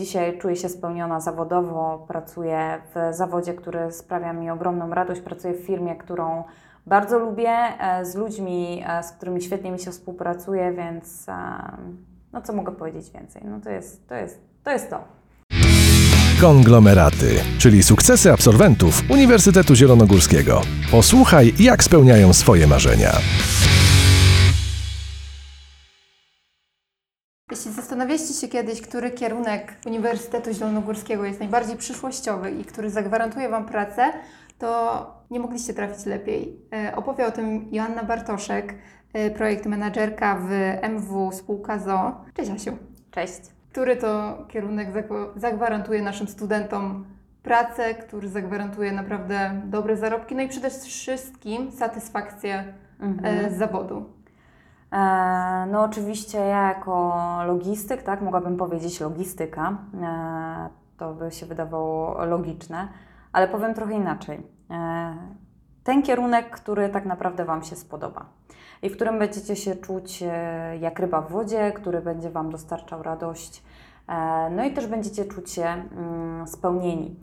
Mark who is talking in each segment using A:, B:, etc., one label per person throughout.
A: Dzisiaj czuję się spełniona zawodowo, pracuję w zawodzie, który sprawia mi ogromną radość, pracuję w firmie, którą bardzo lubię, e, z ludźmi, e, z którymi świetnie mi się współpracuje, więc e, no co mogę powiedzieć więcej? No to jest to. Jest, to, jest to.
B: Konglomeraty, czyli sukcesy absolwentów Uniwersytetu Zielonogórskiego. Posłuchaj, jak spełniają swoje marzenia.
C: Zastanawialiście się kiedyś, który kierunek Uniwersytetu Zielonogórskiego jest najbardziej przyszłościowy i który zagwarantuje Wam pracę, to nie mogliście trafić lepiej. E, opowie o tym Joanna Bartoszek, e, projekt menadżerka w MW spółka ZO. Cześć Asiu.
A: Cześć.
C: Który to kierunek zagwarantuje naszym studentom pracę, który zagwarantuje naprawdę dobre zarobki, no i przede wszystkim satysfakcję mhm. z zawodu.
A: E, no oczywiście ja jako logistyk, tak, mogłabym powiedzieć logistyka, e, to by się wydawało logiczne, ale powiem trochę inaczej. E, ten kierunek, który tak naprawdę Wam się spodoba i w którym będziecie się czuć jak ryba w wodzie, który będzie Wam dostarczał radość, no i też będziecie czuć się mm, spełnieni.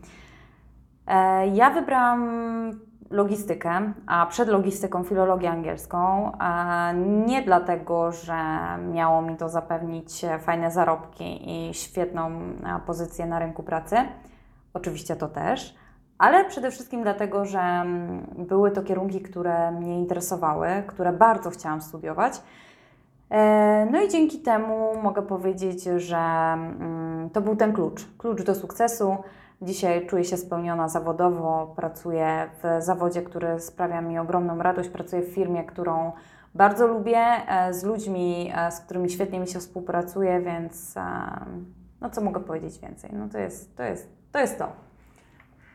A: Ja wybrałam logistykę, a przed logistyką filologię angielską. Nie dlatego, że miało mi to zapewnić fajne zarobki i świetną pozycję na rynku pracy, oczywiście to też, ale przede wszystkim dlatego, że mm, były to kierunki, które mnie interesowały, które bardzo chciałam studiować. E, no i dzięki temu mogę powiedzieć, że mm, to był ten klucz, klucz do sukcesu. Dzisiaj czuję się spełniona zawodowo, pracuję w zawodzie, który sprawia mi ogromną radość, pracuję w firmie, którą bardzo lubię, e, z ludźmi, e, z którymi świetnie mi się współpracuje, więc e, no co mogę powiedzieć więcej? No to jest to. Jest, to, jest to.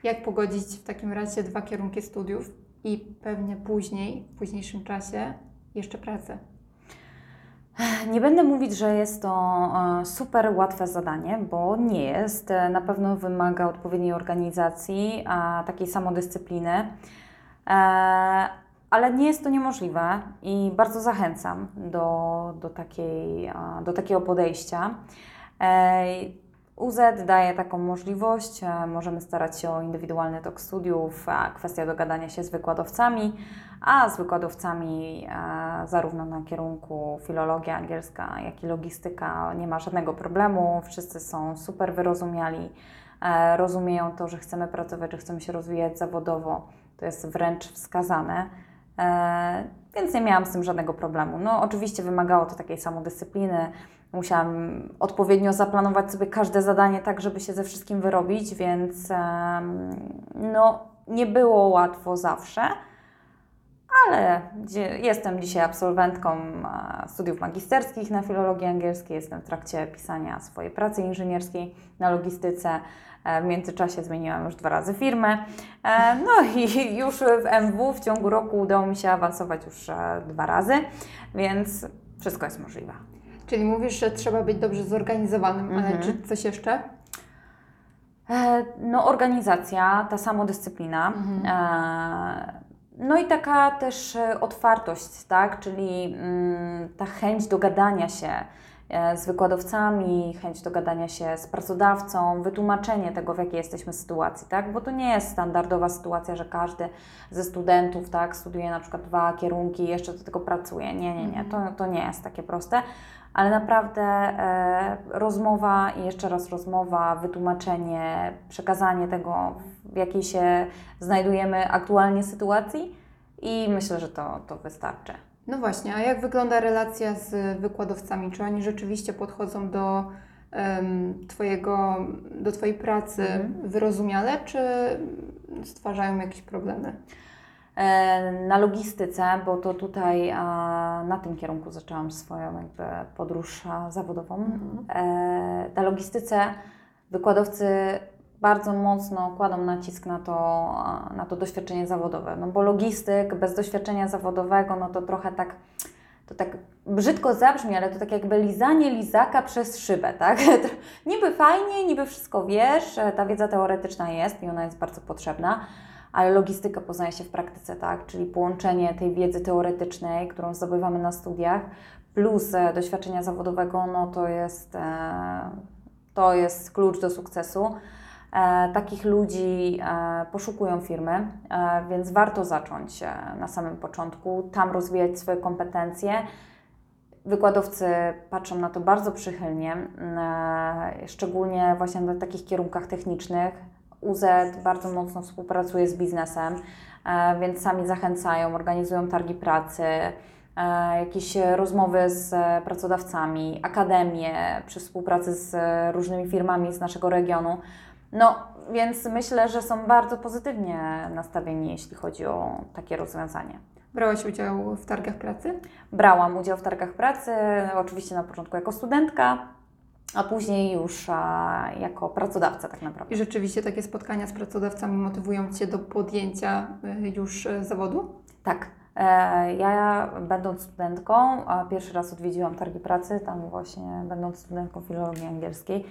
C: Jak pogodzić w takim razie dwa kierunki studiów i pewnie później, w późniejszym czasie jeszcze pracę?
A: Nie będę mówić, że jest to e, super łatwe zadanie, bo nie jest. E, na pewno wymaga odpowiedniej organizacji, takiej samodyscypliny, e, ale nie jest to niemożliwe i bardzo zachęcam do, do, takiej, do takiego podejścia. UZ daje taką możliwość, e, możemy starać się o indywidualny tok studiów, kwestia dogadania się z wykładowcami, a z wykładowcami e, zarówno na kierunku filologia angielska, jak i logistyka nie ma żadnego problemu, wszyscy są super wyrozumiali, e, rozumieją to, że chcemy pracować, że chcemy się rozwijać zawodowo, to jest wręcz wskazane. Więc nie miałam z tym żadnego problemu. No, oczywiście wymagało to takiej samodyscypliny, Musiałam odpowiednio zaplanować sobie każde zadanie tak, żeby się ze wszystkim wyrobić, więc no, nie było łatwo zawsze, ale jestem dzisiaj absolwentką e, studiów magisterskich na filologii angielskiej, jestem w trakcie pisania swojej pracy inżynierskiej na logistyce. E, w międzyczasie zmieniłam już dwa razy firmę. E, no i już w MW w ciągu roku udało mi się awansować już dwa razy, więc wszystko jest możliwe.
C: Czyli mówisz, że trzeba być dobrze zorganizowanym, mhm. ale czy coś jeszcze?
A: E, no, organizacja, ta samodyscyplina. Mhm. E, no i taka też e, otwartość, tak? Czyli mm, ta chęć dogadania się z wykładowcami, chęć dogadania się z pracodawcą, wytłumaczenie tego, w jakiej jesteśmy sytuacji, tak? Bo to nie jest standardowa sytuacja, że każdy ze studentów, tak, studiuje na przykład dwa kierunki i jeszcze do tego pracuje. Nie, nie, nie, to, mhm. to nie jest takie proste ale naprawdę e, rozmowa i jeszcze raz rozmowa, wytłumaczenie, przekazanie tego, w jakiej się znajdujemy aktualnie sytuacji i myślę, że to, to wystarczy.
C: No właśnie, a jak wygląda relacja z wykładowcami? Czy oni rzeczywiście podchodzą do um, twojego, do Twojej pracy mhm. wyrozumiale, czy stwarzają jakieś problemy?
A: E, na logistyce, bo to tutaj na tym kierunku zaczęłam swoją jakby podróż zawodową. Mhm. E, na logistyce wykładowcy bardzo mocno kładą nacisk na to, na to doświadczenie zawodowe, no bo logistyk bez doświadczenia zawodowego, no to trochę tak to tak brzydko zabrzmi, ale to tak jakby lizanie lizaka przez szybę, tak? niby fajnie, niby wszystko wiesz, ta wiedza teoretyczna jest i ona jest bardzo potrzebna, ale logistyka poznaje się w praktyce, tak? Czyli połączenie tej wiedzy teoretycznej, którą zdobywamy na studiach, plus e, doświadczenia zawodowego, no to jest, e, To jest klucz do sukcesu. E, takich ludzi poszukują firmy, więc warto zacząć na samym początku, tam rozwijać swoje kompetencje. Wykładowcy patrzą na to bardzo przychylnie, e, szczególnie właśnie na takich kierunkach technicznych. UZ bardzo mocno współpracuje z biznesem, e, więc sami zachęcają, organizują targi pracy, e, jakieś rozmowy z pracodawcami, akademie przy współpracy z różnymi firmami z naszego regionu. No, więc myślę, że są bardzo pozytywnie nastawieni, jeśli chodzi o takie rozwiązanie.
C: Brałaś udział w targach pracy?
A: Brałam udział w targach pracy, oczywiście na początku jako studentka, a później już a, jako pracodawca tak naprawdę.
C: I rzeczywiście takie spotkania z pracodawcami motywują Cię do podjęcia y, już y, zawodu?
A: Tak. E, Ja będąc studentką, pierwszy raz odwiedziłam targi pracy, tam właśnie będąc studentką filologii angielskiej.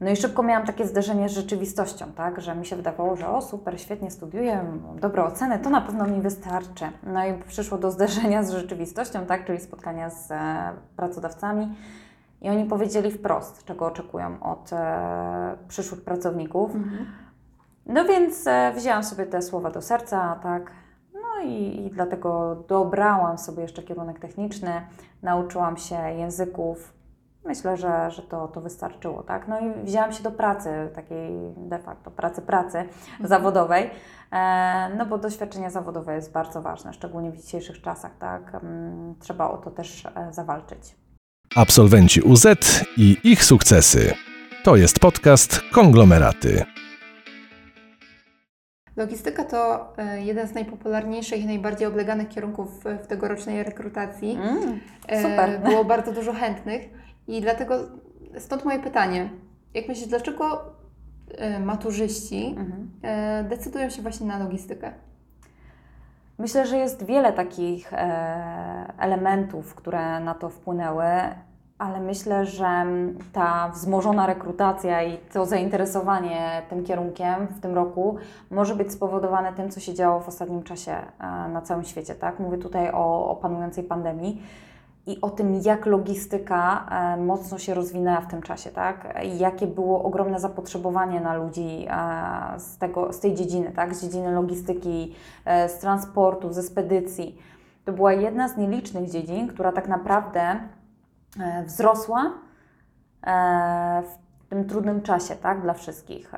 A: No i szybko miałam takie zderzenie z rzeczywistością, tak, że mi się wydawało, że o super, świetnie studiuję, dobre oceny, to na pewno mi wystarczy. No i przyszło do zderzenia z rzeczywistością, tak, czyli spotkania z e, pracodawcami i oni powiedzieli wprost, czego oczekują od e, przyszłych pracowników. No więc e, wzięłam sobie te słowa do serca, tak. No i, i dlatego dobrałam sobie jeszcze kierunek techniczny, nauczyłam się języków. Myślę, że, że to, to wystarczyło, tak. No i wzięłam się do pracy, takiej de facto pracy, pracy zawodowej, e, no bo doświadczenie zawodowe jest bardzo ważne, szczególnie w dzisiejszych czasach, tak. Mm, Trzeba o to też e, zawalczyć.
B: Absolwenci UZ i ich sukcesy. To jest podcast Konglomeraty.
C: Logistyka to y, jeden z najpopularniejszych i najbardziej obleganych kierunków w, tegorocznej rekrutacji.
A: Mm,
C: E,
A: super.
C: Było bardzo dużo chętnych i dlatego stąd moje pytanie. Jak myślisz, dlaczego e, maturzyści
A: Mhm.
C: e, decydują się właśnie na logistykę?
A: Myślę, że jest wiele takich e, elementów, które na to wpłynęły, ale myślę, że ta wzmożona rekrutacja i to zainteresowanie tym kierunkiem w tym roku może być spowodowane tym, co się działo w ostatnim czasie e, na całym świecie. Tak? Mówię tutaj o, o panującej pandemii i o tym, jak logistyka e, mocno się rozwinęła w tym czasie, tak? I jakie było ogromne zapotrzebowanie na ludzi e, z, tego, z tej dziedziny, tak? Z dziedziny logistyki, e, z transportu, ze spedycji. To była jedna z nielicznych dziedzin, która tak naprawdę wzrosła w tym trudnym czasie, tak? Dla wszystkich.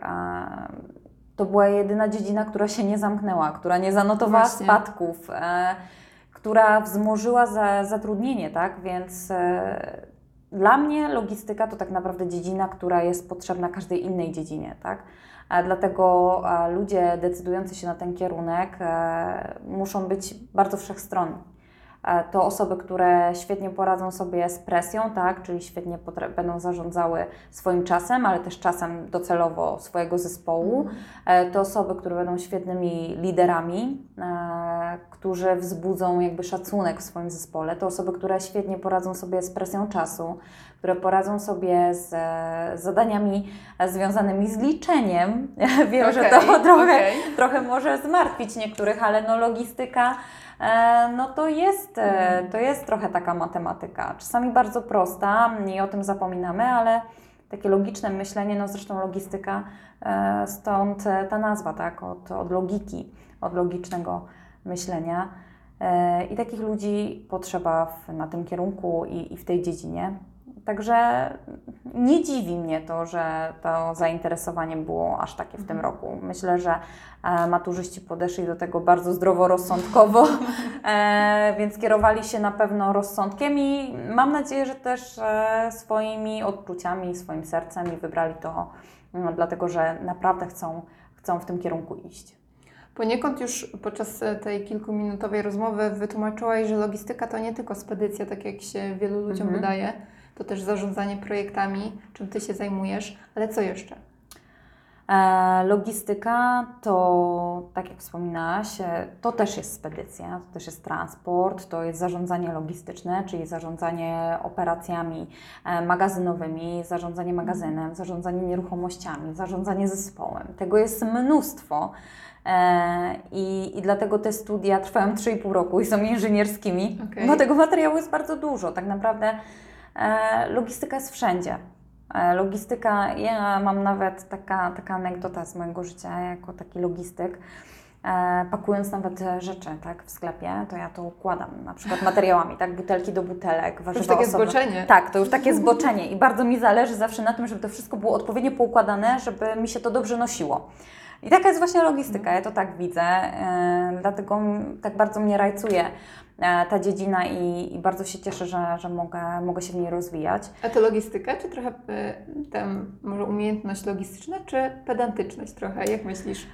A: To była jedyna dziedzina, która się nie zamknęła, która nie zanotowała
C: Właśnie.
A: spadków. Która wzmożyła za, zatrudnienie, tak? Więc e, dla mnie logistyka to tak naprawdę dziedzina, która jest potrzebna każdej innej dziedzinie, tak? Dlatego ludzie decydujący się na ten kierunek e, muszą być bardzo wszechstronni. E, To osoby, które świetnie poradzą sobie z presją, tak? czyli świetnie będą zarządzały swoim czasem, ale też czasem docelowo swojego zespołu. E, To osoby, które będą świetnymi liderami, e, którzy wzbudzą jakby szacunek w swoim zespole. To osoby, które świetnie poradzą sobie z presją czasu, które poradzą sobie z e, zadaniami związanymi z liczeniem. Wiem, że to trochę,
C: okej.
A: trochę może zmartwić niektórych, ale no logistyka no to jest, e, to jest trochę taka matematyka. Czasami bardzo prosta i o tym zapominamy, ale takie logiczne myślenie, no zresztą logistyka, e, stąd e, ta nazwa, tak, od, od logiki, od logicznego myślenia. E, I takich ludzi potrzeba w, na tym kierunku i, i w tej dziedzinie. Także nie dziwi mnie to, że to zainteresowanie było aż takie w tym roku. Myślę, że e, maturzyści podeszli do tego bardzo zdroworozsądkowo, e, więc kierowali się na pewno rozsądkiem i mam nadzieję, że też e, swoimi odczuciami, swoim sercem i wybrali to, no, dlatego że naprawdę chcą, chcą w tym kierunku iść.
C: Poniekąd już podczas tej kilkuminutowej rozmowy wytłumaczyłaś, że logistyka to nie tylko spedycja, tak jak się wielu ludziom
A: Mhm.
C: wydaje, to też zarządzanie projektami, czym Ty się zajmujesz, ale co jeszcze?
A: E, Logistyka to, tak jak wspominałaś, e, to też jest spedycja, to też jest transport, to jest zarządzanie logistyczne, czyli zarządzanie operacjami e, magazynowymi, zarządzanie magazynem, zarządzanie nieruchomościami, zarządzanie zespołem. Tego jest mnóstwo. I, I dlatego te studia trwają 3,5 roku i są inżynierskimi,
C: Okej.
A: bo tego materiału jest bardzo dużo. Tak naprawdę logistyka jest wszędzie. E, Logistyka, ja mam nawet taka, taka anegdota z mojego życia jako taki logistyk. E, pakując nawet rzeczy tak, w sklepie, to ja to układam na przykład materiałami, tak, butelki do butelek, warzywa
C: takie
A: osoby.
C: zboczenie.
A: Tak, to już takie zboczenie i bardzo mi zależy zawsze na tym, żeby to wszystko było odpowiednio poukładane, żeby mi się to dobrze nosiło. I taka jest właśnie logistyka, ja to tak widzę, e, dlatego tak bardzo mnie rajcuje e, ta dziedzina i, i bardzo się cieszę, że, że mogę, mogę się w niej rozwijać.
C: A to logistyka, czy trochę y, tam może umiejętność logistyczna, czy pedantyczność trochę? Jak myślisz?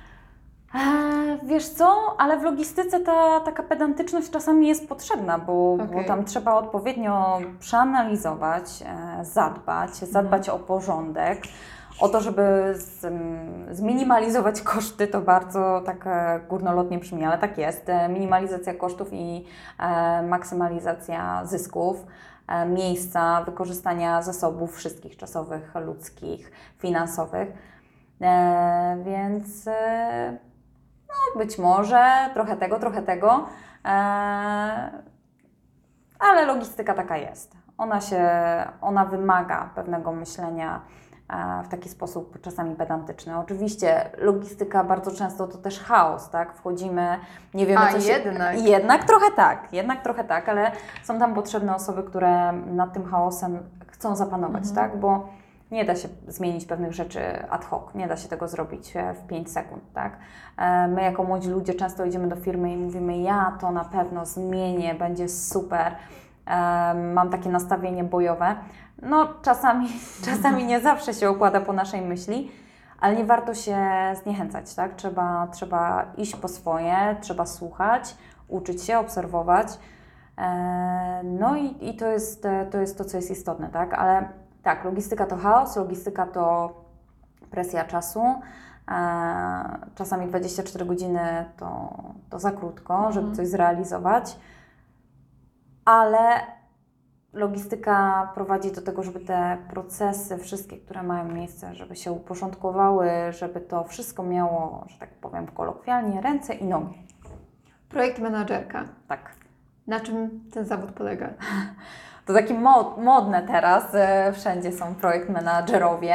A: Wiesz co, ale w logistyce ta taka pedantyczność czasami jest potrzebna, bo, bo
C: Okej.
A: tam trzeba odpowiednio przeanalizować, e, zadbać, zadbać o porządek, o to, żeby z, zminimalizować koszty, to bardzo tak e, górnolotnie brzmi, ale tak jest. E, Minimalizacja kosztów i e, maksymalizacja zysków, miejsca, wykorzystania zasobów wszystkich czasowych, ludzkich, finansowych. E, więc e, no, być może trochę tego, trochę tego, e, ale logistyka taka jest. Ona się, ona wymaga pewnego myślenia w taki sposób czasami pedantyczny. Oczywiście logistyka bardzo często to też chaos, tak? Wchodzimy, nie wiemy
C: A,
A: co się...
C: jednak.
A: Jednak trochę tak, jednak trochę tak, ale są tam potrzebne osoby, które nad tym chaosem chcą zapanować,
C: Mhm.
A: tak? Bo nie da się zmienić pewnych rzeczy ad hoc, nie da się tego zrobić e, w 5 sekund, tak? E, My jako młodzi ludzie często idziemy do firmy i mówimy, ja to na pewno zmienię, będzie super, mam takie nastawienie bojowe. No czasami, czasami nie zawsze się układa po naszej myśli, ale nie warto się zniechęcać, tak? Trzeba, trzeba iść po swoje, trzeba słuchać, uczyć się, obserwować. E, No i, i to, jest, to jest to, co jest istotne, tak? Ale tak, logistyka to chaos, logistyka to presja czasu. E, Czasami 24 godziny to, to za krótko, żeby
C: Mhm.
A: coś zrealizować, ale logistyka prowadzi do tego, żeby te procesy, wszystkie, które mają miejsce, żeby się uporządkowały, żeby to wszystko miało, że tak powiem kolokwialnie, ręce i nogi.
C: Projekt menadżerka.
A: Tak.
C: Na czym ten zawód polega?
A: To takie mo- modne teraz, e, wszędzie są projekt menadżerowie.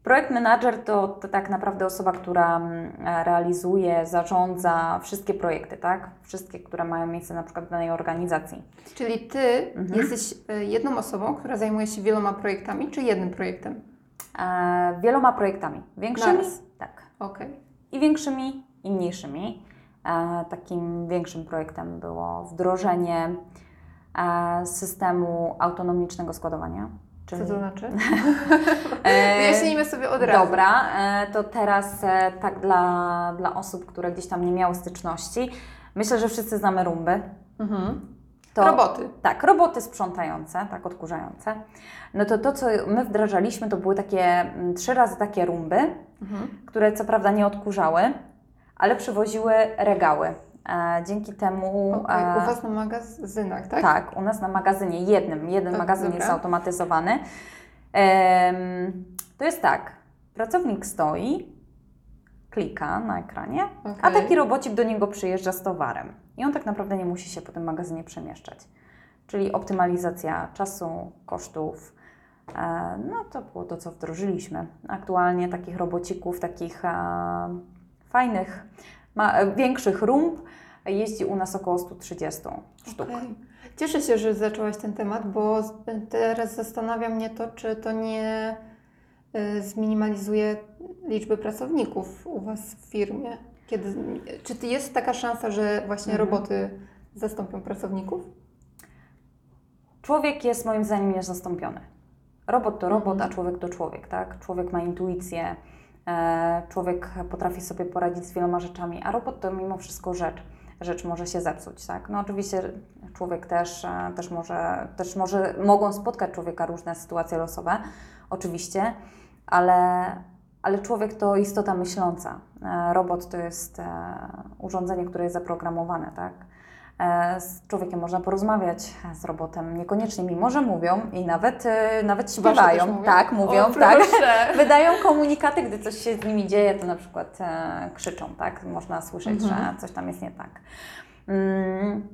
A: E, projekt menadżer to, to tak naprawdę osoba, która mm, e, realizuje, zarządza wszystkie projekty, tak? Wszystkie, które mają miejsce na przykład w danej organizacji.
C: Czyli Ty
A: Mhm.
C: jesteś y, jedną osobą, która zajmuje się wieloma projektami, czy jednym projektem?
A: E, wieloma projektami. Większymi?
C: Naraz.
A: Tak.
C: Okej.
A: I większymi, i mniejszymi. E, takim większym projektem było wdrożenie e, systemu autonomicznego składowania.
C: Co to znaczy?
A: E,
C: Wyjaśnijmy sobie od razu.
A: Dobra, e, to teraz e, tak dla, dla osób, które gdzieś tam nie miały styczności. Myślę, że wszyscy znamy rumby.
C: Mhm.
A: To,
C: Roboty.
A: Tak, roboty sprzątające, tak, odkurzające. No to to, co my wdrażaliśmy, to były takie mm, trzy razy takie rumby,
C: Mhm.
A: które co prawda nie odkurzały, ale przywoziły regały. E, dzięki temu... E,
C: U Was na magazynach, tak?
A: tak, u nas na magazynie jednym, jeden
C: Tak,
A: magazyn
C: dobra.
A: jest zautomatyzowany. Em, to jest tak, pracownik stoi, klika na ekranie, a
C: Okej.
A: taki robocik do niego przyjeżdża z towarem. I on tak naprawdę nie musi się po tym magazynie przemieszczać. Czyli optymalizacja czasu, kosztów. E, No to było to, co wdrożyliśmy. Aktualnie takich robocików, takich e, fajnych, ma, e, większych rumb jeździ u nas około 130 sztuk.
C: Cieszę się, że zaczęłaś ten temat, bo teraz zastanawia mnie to, czy to nie y, zminimalizuje liczby pracowników u Was w firmie. Kiedy, czy jest taka szansa, że właśnie
A: Mhm.
C: roboty zastąpią pracowników?
A: Człowiek jest moim zdaniem niezastąpiony. Robot to robot,
C: Mhm.
A: a człowiek to człowiek, tak? Człowiek ma intuicję, e, człowiek potrafi sobie poradzić z wieloma rzeczami, a robot to mimo wszystko rzecz. Rzecz może się zepsuć, tak? No oczywiście człowiek też, e, też może, też może, mogą spotkać człowieka różne sytuacje losowe, oczywiście, ale, ale człowiek to istota myśląca. E, Robot to jest e, urządzenie, które jest zaprogramowane, tak? E, Z człowiekiem można porozmawiać, z robotem niekoniecznie, mimo że mówią i nawet, e, nawet śpiewają.
C: mówią?
A: Tak, mówią,
C: o,
A: tak. Wydają komunikaty, gdy coś się z nimi dzieje, to na przykład e, krzyczą, tak? Można słyszeć,
C: Mhm.
A: że coś tam jest nie tak. Mm,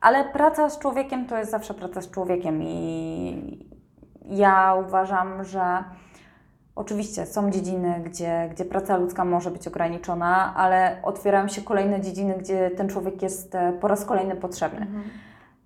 A: ale praca z człowiekiem to jest zawsze praca z człowiekiem i ja uważam, że oczywiście są dziedziny, gdzie, gdzie praca ludzka może być ograniczona, ale otwierają się kolejne dziedziny, gdzie ten człowiek jest e, po raz kolejny potrzebny.
C: Mhm.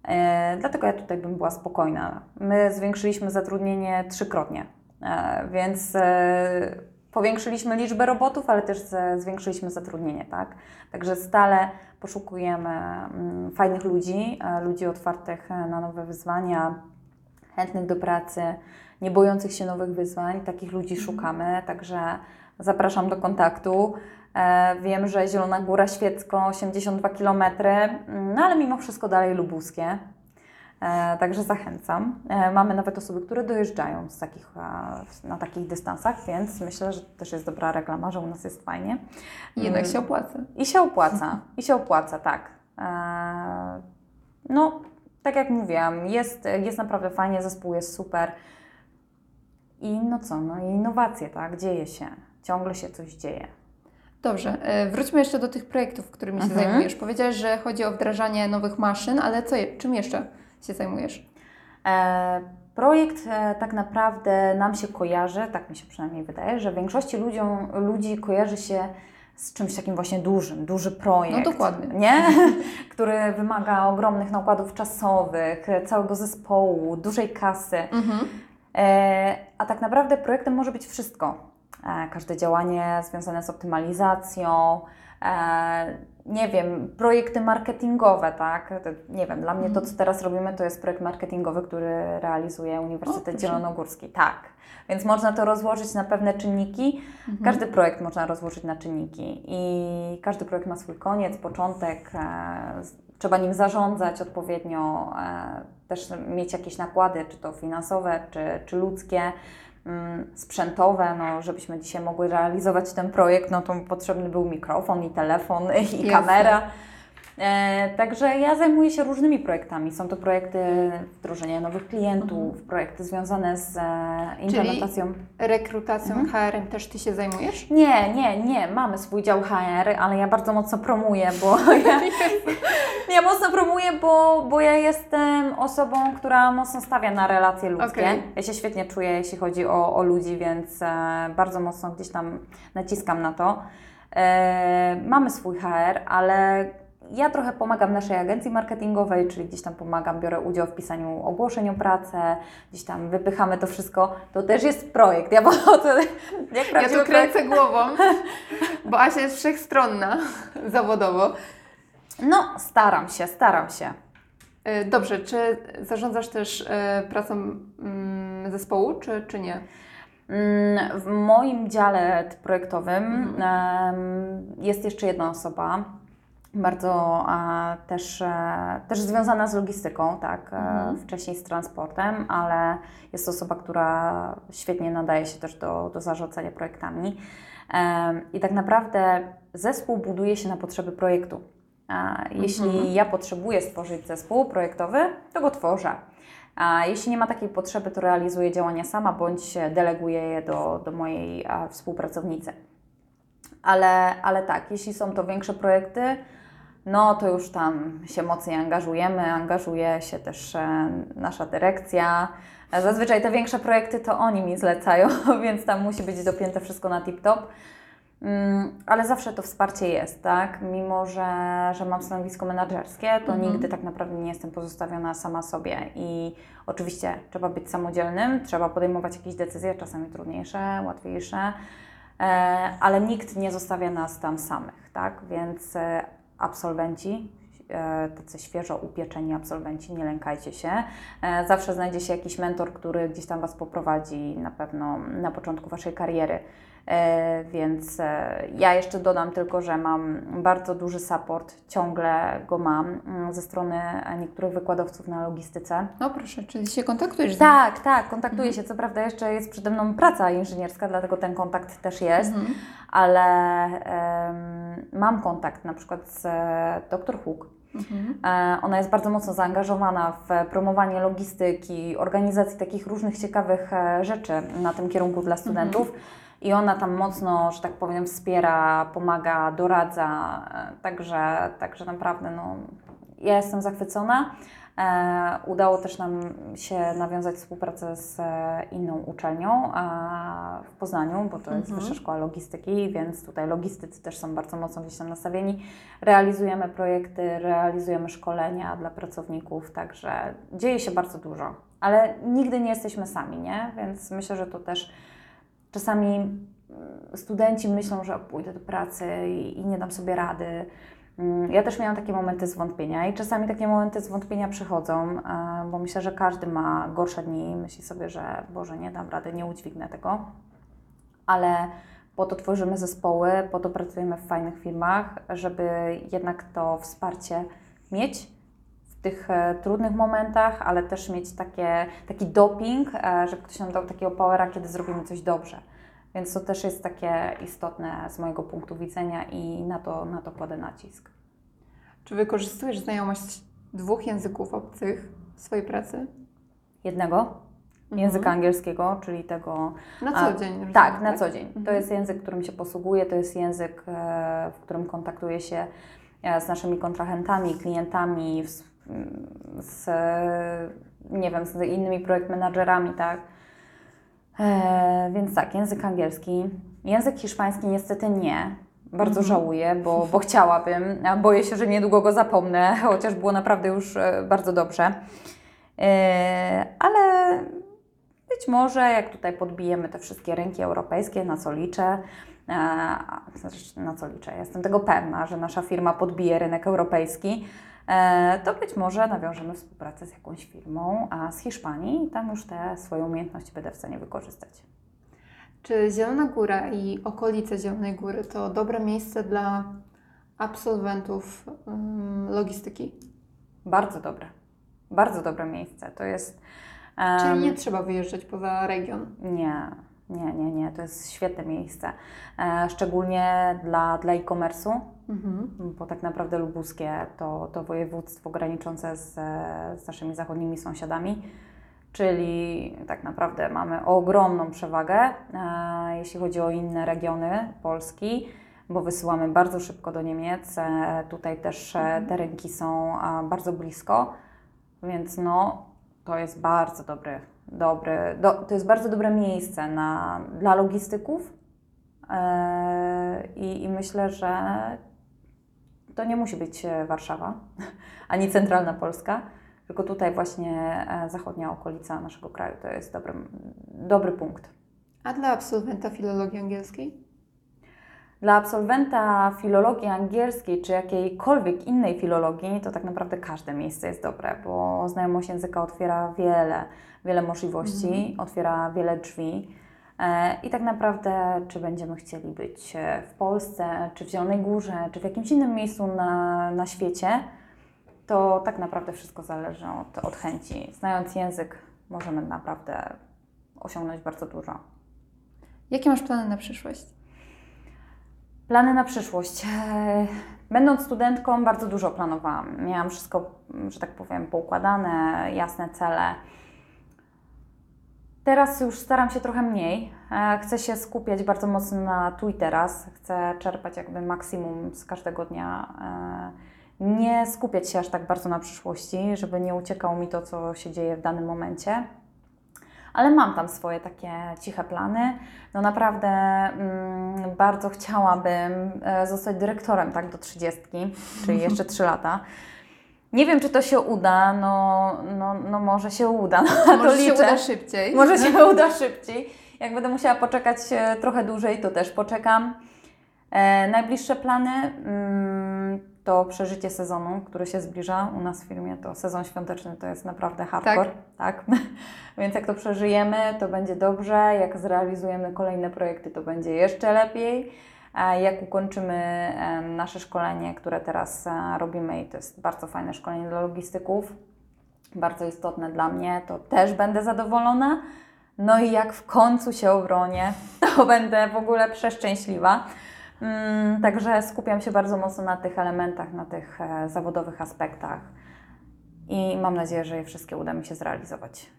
A: E, dlatego ja tutaj bym była spokojna. My zwiększyliśmy zatrudnienie trzykrotnie, e, więc e, powiększyliśmy liczbę robotów, ale też zwiększyliśmy zatrudnienie, tak? Także stale poszukujemy mm, fajnych ludzi, e, ludzi otwartych e, na nowe wyzwania, chętnych do pracy, nie bojących się nowych wyzwań. Takich ludzi szukamy, także zapraszam do kontaktu. E, Wiem, że Zielona Góra Świecko 82 km, no ale mimo wszystko dalej lubuskie. E, Także zachęcam. E, Mamy nawet osoby, które dojeżdżają z takich, na takich dystansach, więc myślę, że to też jest dobra reklama, że u nas jest fajnie.
C: Jednak
A: Mm.
C: się opłaca.
A: I się opłaca, i się opłaca, tak. No, tak jak mówiłam, jest, jest naprawdę fajnie, zespół jest super. I no co, no i innowacje, tak, dzieje się, ciągle się coś dzieje.
C: Dobrze, e, wróćmy jeszcze do tych projektów, którymi się
A: Mhm.
C: zajmujesz. Powiedziałeś, że chodzi o wdrażanie nowych maszyn, ale co, czym jeszcze się zajmujesz?
A: E, projekt e, tak naprawdę nam się kojarzy, tak mi się przynajmniej wydaje, że większości ludziom, ludzi kojarzy się z czymś takim właśnie dużym, duży projekt.
C: No dokładnie.
A: Nie? Który wymaga ogromnych nakładów czasowych, całego zespołu, dużej kasy.
C: Mhm.
A: E, a tak naprawdę projektem może być wszystko. E, każde działanie związane z optymalizacją, e, nie wiem, projekty marketingowe, tak? Nie wiem, dla mnie to, co teraz robimy, to jest projekt marketingowy, który realizuje
C: O,
A: Uniwersytet
C: proszę.
A: Zielonogórski. Tak. Więc można to rozłożyć na pewne czynniki. Każdy projekt można rozłożyć na czynniki i każdy projekt ma swój koniec, początek. Trzeba nim zarządzać odpowiednio, e, też mieć jakieś nakłady, czy to finansowe, czy, czy ludzkie, mm, sprzętowe, no, żebyśmy dzisiaj mogły realizować ten projekt, no to potrzebny był mikrofon i telefon i
C: Jasne.
A: kamera. E, także ja zajmuję się różnymi projektami. Są to projekty wdrożenia nowych klientów, projekty związane z e, implementacją.
C: Rekrutacją
A: Mhm.
C: HRM też Ty się zajmujesz?
A: Nie, nie, nie. Mamy swój dział HR, ale ja bardzo mocno promuję, bo ja, ja mocno promuję, bo, bo ja jestem osobą, która mocno stawia na relacje ludzkie.
C: Okej.
A: Ja się świetnie czuję, jeśli chodzi o, o ludzi, więc e, bardzo mocno gdzieś tam naciskam na to. Mamy swój HR, ale ja trochę pomagam naszej agencji marketingowej, czyli gdzieś tam pomagam, biorę udział w pisaniu ogłoszeń o pracę, gdzieś tam wypychamy to wszystko. To też jest projekt. Ja, to, jak
C: Ja tu kręcę głową, bo Asia jest wszechstronna zawodowo.
A: No, staram się, staram się.
C: E, Dobrze, czy zarządzasz też e, pracą mm, zespołu, czy, czy nie?
A: Mm, W moim dziale projektowym em, jest jeszcze jedna osoba, bardzo też, e, też związana z logistyką, tak, e, wcześniej z transportem, ale jest to osoba, która świetnie nadaje się też do, do zarządzania projektami. I tak naprawdę zespół buduje się na potrzeby projektu. Jeśli ja potrzebuję stworzyć zespół projektowy, to go tworzę. A jeśli nie ma takiej potrzeby, to realizuję działania sama bądź deleguję je do, do mojej współpracownicy. Ale, ale tak, jeśli są to większe projekty, no to już tam się mocniej angażujemy, angażuje się też e, nasza dyrekcja. E, Zazwyczaj te większe projekty to oni mi zlecają, więc tam musi być dopięte wszystko na tip-top. Mm, Ale zawsze to wsparcie jest, tak? Mimo, że, że mam stanowisko menedżerskie, to nigdy tak naprawdę nie jestem pozostawiona sama sobie. I oczywiście trzeba być samodzielnym, trzeba podejmować jakieś decyzje, czasami trudniejsze, łatwiejsze, e, ale nikt nie zostawia nas tam samych, tak? Więc absolwenci, e, tacy świeżo upieczeni absolwenci, nie lękajcie się. E, Zawsze znajdzie się jakiś mentor, który gdzieś tam Was poprowadzi na pewno na początku Waszej kariery. E, Więc e, ja jeszcze dodam tylko, że mam bardzo duży support, ciągle go mam mm, ze strony e, niektórych wykładowców na logistyce.
C: No proszę, czyli się kontaktujesz z nimi?
A: Tak, tak, kontaktuję się. Co prawda jeszcze jest przede mną praca inżynierska, dlatego ten kontakt też jest,
C: Mhm.
A: ale em, mam kontakt na przykład z dr Hook. E, Ona jest bardzo mocno zaangażowana w promowanie logistyki, organizacji takich różnych ciekawych e, rzeczy na tym kierunku dla studentów. I ona tam mocno, że tak powiem, wspiera, pomaga, doradza. e, Także, także naprawdę no, ja jestem zachwycona. E, udało też nam się nawiązać współpracę z e, inną uczelnią a w Poznaniu, bo to jest
C: Mhm.
A: Wyższa Szkoła Logistyki, więc tutaj logistycy też są bardzo mocno gdzieś tam nastawieni. Realizujemy projekty, realizujemy szkolenia dla pracowników, także dzieje się bardzo dużo, ale nigdy nie jesteśmy sami, nie? Więc myślę, że to też czasami mm, studenci myślą, że pójdę do pracy i nie dam sobie rady. Mm, Ja też miałam takie momenty zwątpienia i czasami takie momenty zwątpienia przychodzą, bo myślę, że każdy ma gorsze dni i myśli sobie, że Boże, nie dam rady, nie udźwignę tego. Ale po to tworzymy zespoły, po to pracujemy w fajnych firmach, żeby jednak to wsparcie mieć w tych e, trudnych momentach, ale też mieć takie, taki doping, e, żeby ktoś nam dał takiego powera, kiedy zrobimy coś dobrze. Więc to też jest takie istotne z mojego punktu widzenia i na to, na to kładę nacisk.
C: Czy wykorzystujesz znajomość dwóch języków obcych w swojej pracy?
A: Jednego, języka angielskiego, czyli tego.
C: Na
A: A,
C: co dzień? rozumiem,
A: Tak, na co dzień. To
C: Mhm.
A: jest język, którym się posługuję, to jest język, e, w którym kontaktuję się e, z naszymi kontrahentami, klientami, z, z nie wiem, z innymi projekt menadżerami, tak. E, więc tak, język angielski. Język hiszpański niestety nie. Bardzo żałuję, bo, bo chciałabym, boję się, że niedługo go zapomnę, chociaż było naprawdę już e, bardzo dobrze. E, ale być może jak tutaj podbijemy te wszystkie rynki europejskie, na co liczę, na co liczę, jestem tego pewna, że nasza firma podbije rynek europejski, to być może nawiążemy współpracę z jakąś firmą a z Hiszpanii i tam już te swoje umiejętności będę w stanie wykorzystać.
C: Czy Zielona Góra i okolice Zielonej Góry to dobre miejsce dla absolwentów logistyki?
A: Bardzo dobre, bardzo dobre miejsce. To jest...
C: Czyli nie trzeba wyjeżdżać poza region.
A: Nie, nie, nie, nie. To jest świetne miejsce. E, szczególnie dla, dla e-commerce'u,
C: Mhm.
A: bo tak naprawdę lubuskie to, to województwo graniczące z, z naszymi zachodnimi sąsiadami, czyli tak naprawdę mamy ogromną przewagę, e, jeśli chodzi o inne regiony Polski, bo wysyłamy bardzo szybko do Niemiec. E, tutaj też e, te rynki są a, bardzo blisko, więc no, to jest bardzo dobry, dobry do, to jest bardzo dobre miejsce na, dla logistyków. E, i, I myślę, że to nie musi być e, Warszawa ani centralna Polska, tylko tutaj właśnie e, zachodnia okolica naszego kraju to jest dobry, dobry punkt.
C: A dla absolwenta filologii angielskiej?
A: Dla absolwenta filologii angielskiej czy jakiejkolwiek innej filologii, to tak naprawdę każde miejsce jest dobre, bo znajomość języka otwiera wiele, wiele możliwości, otwiera wiele drzwi. E, I tak naprawdę, czy będziemy chcieli być e, w Polsce, czy w Zielonej Górze, czy w jakimś innym miejscu na, na świecie, to tak naprawdę wszystko zależy od, od chęci. Znając język, możemy naprawdę osiągnąć bardzo dużo.
C: Jakie masz plany na przyszłość?
A: Plany na przyszłość. E, Będąc studentką, bardzo dużo planowałam. Miałam wszystko, że tak powiem, poukładane, jasne cele. Teraz już staram się trochę mniej. E, Chcę się skupiać bardzo mocno na tu i teraz. Chcę czerpać jakby maksimum z każdego dnia. E, Nie skupiać się aż tak bardzo na przyszłości, żeby nie uciekało mi to, co się dzieje w danym momencie ale mam tam swoje takie ciche plany. No naprawdę mm, bardzo chciałabym e, zostać dyrektorem tak do 30, czyli jeszcze 3 lata. Nie wiem, czy to się uda, no, no, no może się uda. No,
C: Może się uda szybciej.
A: Może się uda szybciej. Jak będę musiała poczekać e, trochę dłużej, to też poczekam. E, najbliższe plany mm, to przeżycie sezonu, który się zbliża u nas w firmie. To sezon świąteczny to jest naprawdę hardcore. Tak. Więc jak to przeżyjemy, to będzie dobrze. Jak zrealizujemy kolejne projekty, to będzie jeszcze lepiej. Jak ukończymy nasze szkolenie, które teraz e, robimy, i to jest bardzo fajne szkolenie dla logistyków, bardzo istotne dla mnie, to też będę zadowolona. No i jak w końcu się obronię, to będę w ogóle przeszczęśliwa. Mm, Także skupiam się bardzo mocno na tych elementach, na tych e, zawodowych aspektach i mam nadzieję, że je wszystkie uda mi się zrealizować.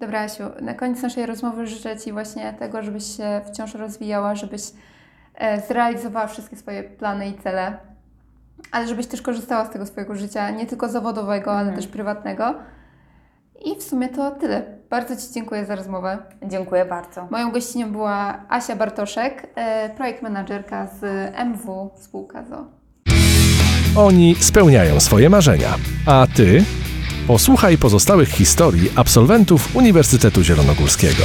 C: Dobra, Asiu, na koniec naszej rozmowy życzę Ci właśnie tego, żebyś się wciąż rozwijała, żebyś zrealizowała wszystkie swoje plany i cele. ale żebyś też korzystała z tego swojego życia, nie tylko zawodowego, ale
A: Mhm.
C: też prywatnego. I w sumie to tyle. Bardzo Ci dziękuję za rozmowę.
A: Dziękuję bardzo.
C: Moją gościnią była Asia Bartoszek, e, projekt menadżerka z MW Spółka ZO.
B: Oni spełniają swoje marzenia. A ty? Posłuchaj pozostałych historii absolwentów Uniwersytetu Zielonogórskiego.